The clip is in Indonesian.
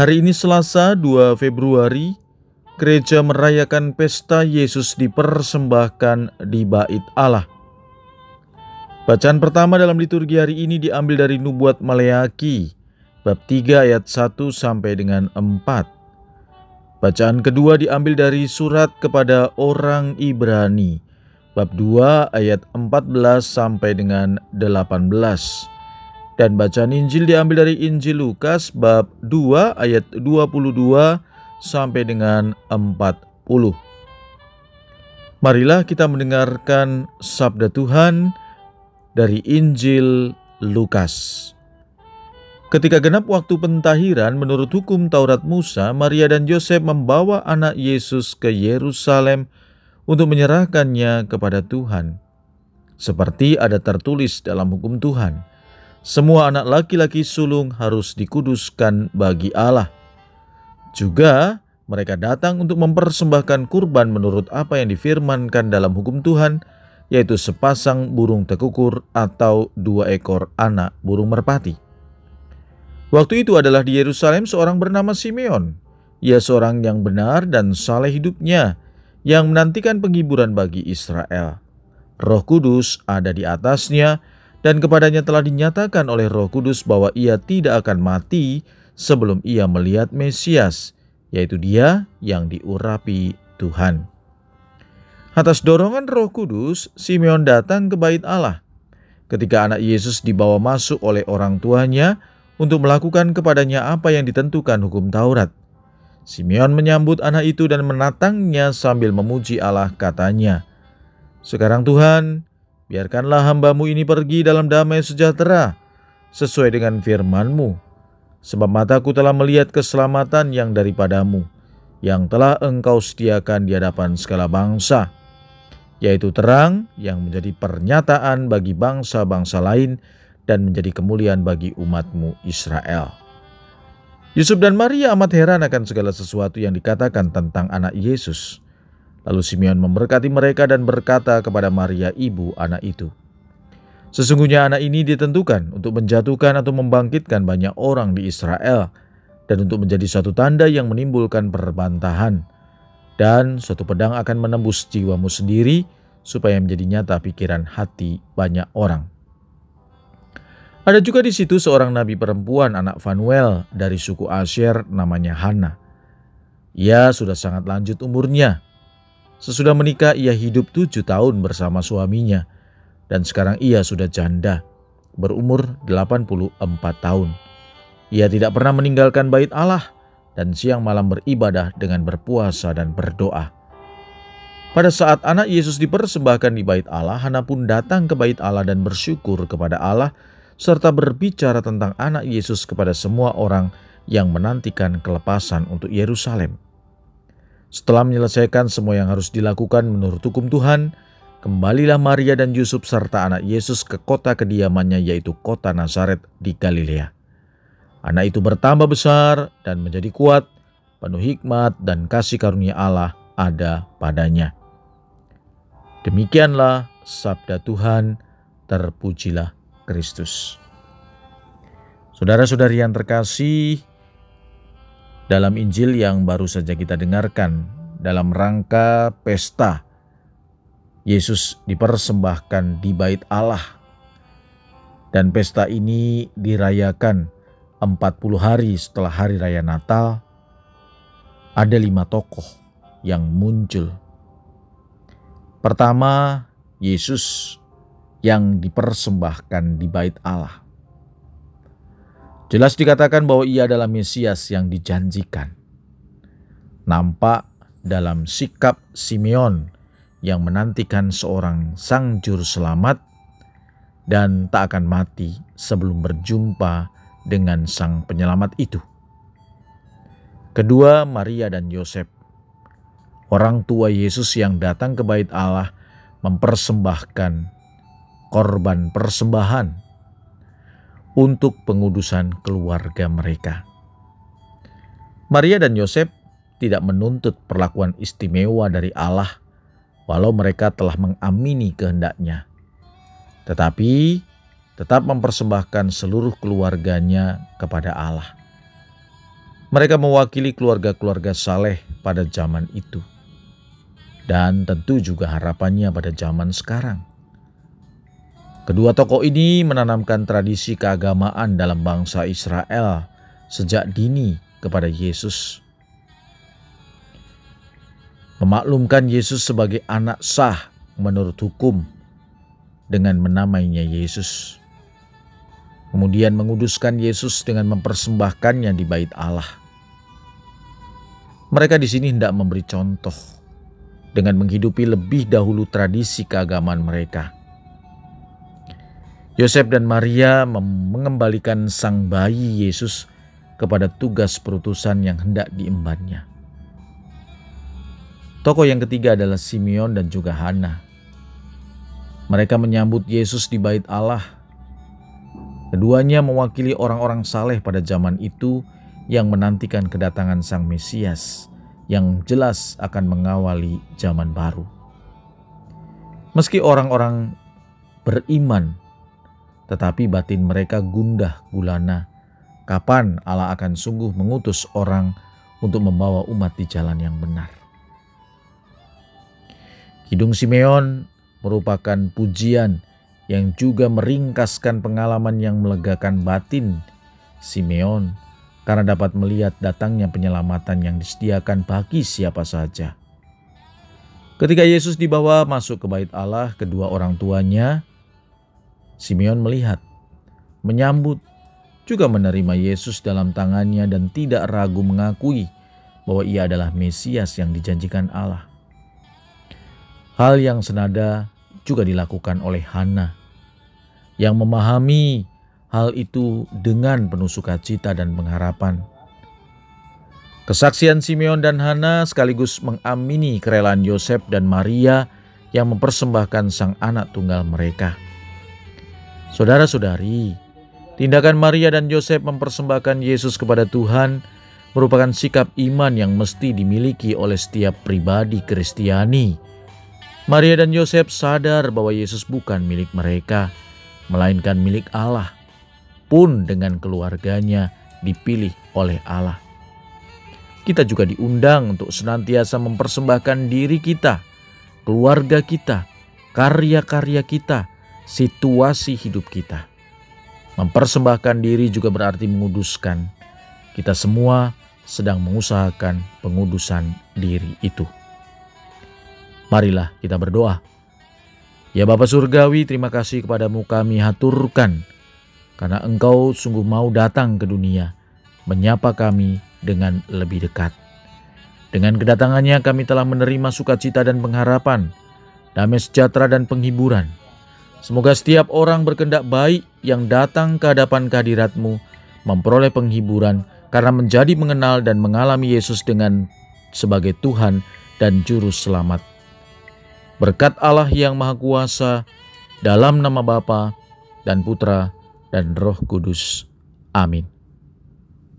Hari ini Selasa 2 Februari, gereja merayakan pesta Yesus dipersembahkan di bait Allah. Bacaan pertama dalam liturgi hari ini diambil dari Nubuat Maleaki, bab 3 ayat 1 sampai dengan 4. Bacaan kedua diambil dari surat kepada orang Ibrani, bab 2 ayat 14 sampai dengan 18. Dan bacaan Injil diambil dari Injil Lukas bab 2 ayat 22 sampai dengan 40. Marilah kita mendengarkan sabda Tuhan dari Injil Lukas. Ketika genap waktu pentahiran menurut hukum Taurat Musa, Maria dan Yosef membawa anak Yesus ke Yerusalem untuk menyerahkannya kepada Tuhan. Seperti ada tertulis dalam hukum Tuhan, semua anak laki-laki sulung harus dikuduskan bagi Allah. Juga mereka datang untuk mempersembahkan kurban menurut apa yang difirmankan dalam hukum Tuhan, yaitu sepasang burung tekukur atau dua ekor anak burung merpati. Waktu itu adalah di Yerusalem seorang bernama Simeon. Ia seorang yang benar dan saleh hidupnya, yang menantikan penghiburan bagi Israel. Roh Kudus ada di atasnya, dan kepadanya telah dinyatakan oleh Roh Kudus bahwa ia tidak akan mati sebelum ia melihat Mesias, yaitu Dia yang diurapi Tuhan. Atas dorongan Roh Kudus, Simeon datang ke Bait Allah. Ketika anak Yesus dibawa masuk oleh orang tuanya untuk melakukan kepadanya apa yang ditentukan hukum Taurat. Simeon menyambut anak itu dan menatangnya sambil memuji Allah katanya, Sekarang Tuhan, Biarkanlah hambamu ini pergi dalam damai sejahtera, sesuai dengan firmanmu. Sebab mataku telah melihat keselamatan yang daripadamu, yang telah engkau sediakan di hadapan segala bangsa, yaitu terang yang menjadi pernyataan bagi bangsa-bangsa lain dan menjadi kemuliaan bagi umatmu Israel. Yusuf dan Maria amat heran akan segala sesuatu yang dikatakan tentang anak Yesus. Lalu Simeon memberkati mereka dan berkata kepada Maria ibu anak itu, Sesungguhnya anak ini ditentukan untuk menjatuhkan atau membangkitkan banyak orang di Israel dan untuk menjadi satu tanda yang menimbulkan perbantahan. Dan suatu pedang akan menembus jiwamu sendiri supaya menjadi nyata pikiran hati banyak orang. Ada juga di situ seorang nabi perempuan anak Fanuel dari suku Asher namanya Hana. Ia sudah sangat lanjut umurnya Sesudah menikah ia hidup tujuh tahun bersama suaminya dan sekarang ia sudah janda berumur 84 tahun. Ia tidak pernah meninggalkan bait Allah dan siang malam beribadah dengan berpuasa dan berdoa. Pada saat anak Yesus dipersembahkan di bait Allah, Hana pun datang ke bait Allah dan bersyukur kepada Allah serta berbicara tentang anak Yesus kepada semua orang yang menantikan kelepasan untuk Yerusalem. Setelah menyelesaikan semua yang harus dilakukan menurut hukum Tuhan, kembalilah Maria dan Yusuf serta anak Yesus ke kota kediamannya yaitu kota Nazaret di Galilea. Anak itu bertambah besar dan menjadi kuat, penuh hikmat dan kasih karunia Allah ada padanya. Demikianlah sabda Tuhan, terpujilah Kristus. Saudara-saudari yang terkasih, dalam Injil yang baru saja kita dengarkan dalam rangka pesta Yesus dipersembahkan di bait Allah. Dan pesta ini dirayakan 40 hari setelah hari raya Natal ada lima tokoh yang muncul. Pertama Yesus yang dipersembahkan di bait Allah Jelas dikatakan bahwa ia adalah Mesias yang dijanjikan. Nampak dalam sikap Simeon yang menantikan seorang sang juru selamat dan tak akan mati sebelum berjumpa dengan sang penyelamat itu. Kedua, Maria dan Yosef. Orang tua Yesus yang datang ke bait Allah mempersembahkan korban persembahan untuk pengudusan keluarga mereka. Maria dan Yosef tidak menuntut perlakuan istimewa dari Allah walau mereka telah mengamini kehendaknya. Tetapi tetap mempersembahkan seluruh keluarganya kepada Allah. Mereka mewakili keluarga-keluarga saleh pada zaman itu. Dan tentu juga harapannya pada zaman sekarang. Kedua tokoh ini menanamkan tradisi keagamaan dalam bangsa Israel sejak dini kepada Yesus. Memaklumkan Yesus sebagai anak sah menurut hukum dengan menamainya Yesus. Kemudian menguduskan Yesus dengan mempersembahkannya di bait Allah. Mereka di sini hendak memberi contoh dengan menghidupi lebih dahulu tradisi keagamaan mereka. Yosef dan Maria mengembalikan sang bayi Yesus kepada tugas perutusan yang hendak diembannya. Tokoh yang ketiga adalah Simeon dan juga Hana. Mereka menyambut Yesus di bait Allah. Keduanya mewakili orang-orang saleh pada zaman itu yang menantikan kedatangan Sang Mesias yang jelas akan mengawali zaman baru. Meski orang-orang beriman, tetapi batin mereka gundah gulana Kapan Allah akan sungguh mengutus orang untuk membawa umat di jalan yang benar? Kidung Simeon merupakan pujian yang juga meringkaskan pengalaman yang melegakan batin Simeon karena dapat melihat datangnya penyelamatan yang disediakan bagi siapa saja. Ketika Yesus dibawa masuk ke bait Allah, kedua orang tuanya, Simeon melihat, menyambut, juga menerima Yesus dalam tangannya dan tidak ragu mengakui bahwa ia adalah Mesias yang dijanjikan Allah. Hal yang senada juga dilakukan oleh Hana yang memahami hal itu dengan penuh sukacita dan pengharapan. Kesaksian Simeon dan Hana sekaligus mengamini kerelaan Yosef dan Maria yang mempersembahkan sang anak tunggal mereka. Saudara-saudari, Tindakan Maria dan Yosef mempersembahkan Yesus kepada Tuhan merupakan sikap iman yang mesti dimiliki oleh setiap pribadi Kristiani. Maria dan Yosef sadar bahwa Yesus bukan milik mereka, melainkan milik Allah. Pun dengan keluarganya dipilih oleh Allah. Kita juga diundang untuk senantiasa mempersembahkan diri kita, keluarga kita, karya-karya kita, situasi hidup kita Mempersembahkan diri juga berarti menguduskan. Kita semua sedang mengusahakan pengudusan diri itu. Marilah kita berdoa. Ya Bapa Surgawi, terima kasih kepadamu kami haturkan karena Engkau sungguh mau datang ke dunia menyapa kami dengan lebih dekat. Dengan kedatangannya kami telah menerima sukacita dan pengharapan, damai sejahtera dan penghiburan. Semoga setiap orang berkendak baik yang datang ke hadapan kehadiratmu memperoleh penghiburan karena menjadi mengenal dan mengalami Yesus dengan sebagai Tuhan dan Juru Selamat. Berkat Allah yang Maha Kuasa, dalam nama Bapa dan Putra dan Roh Kudus. Amin.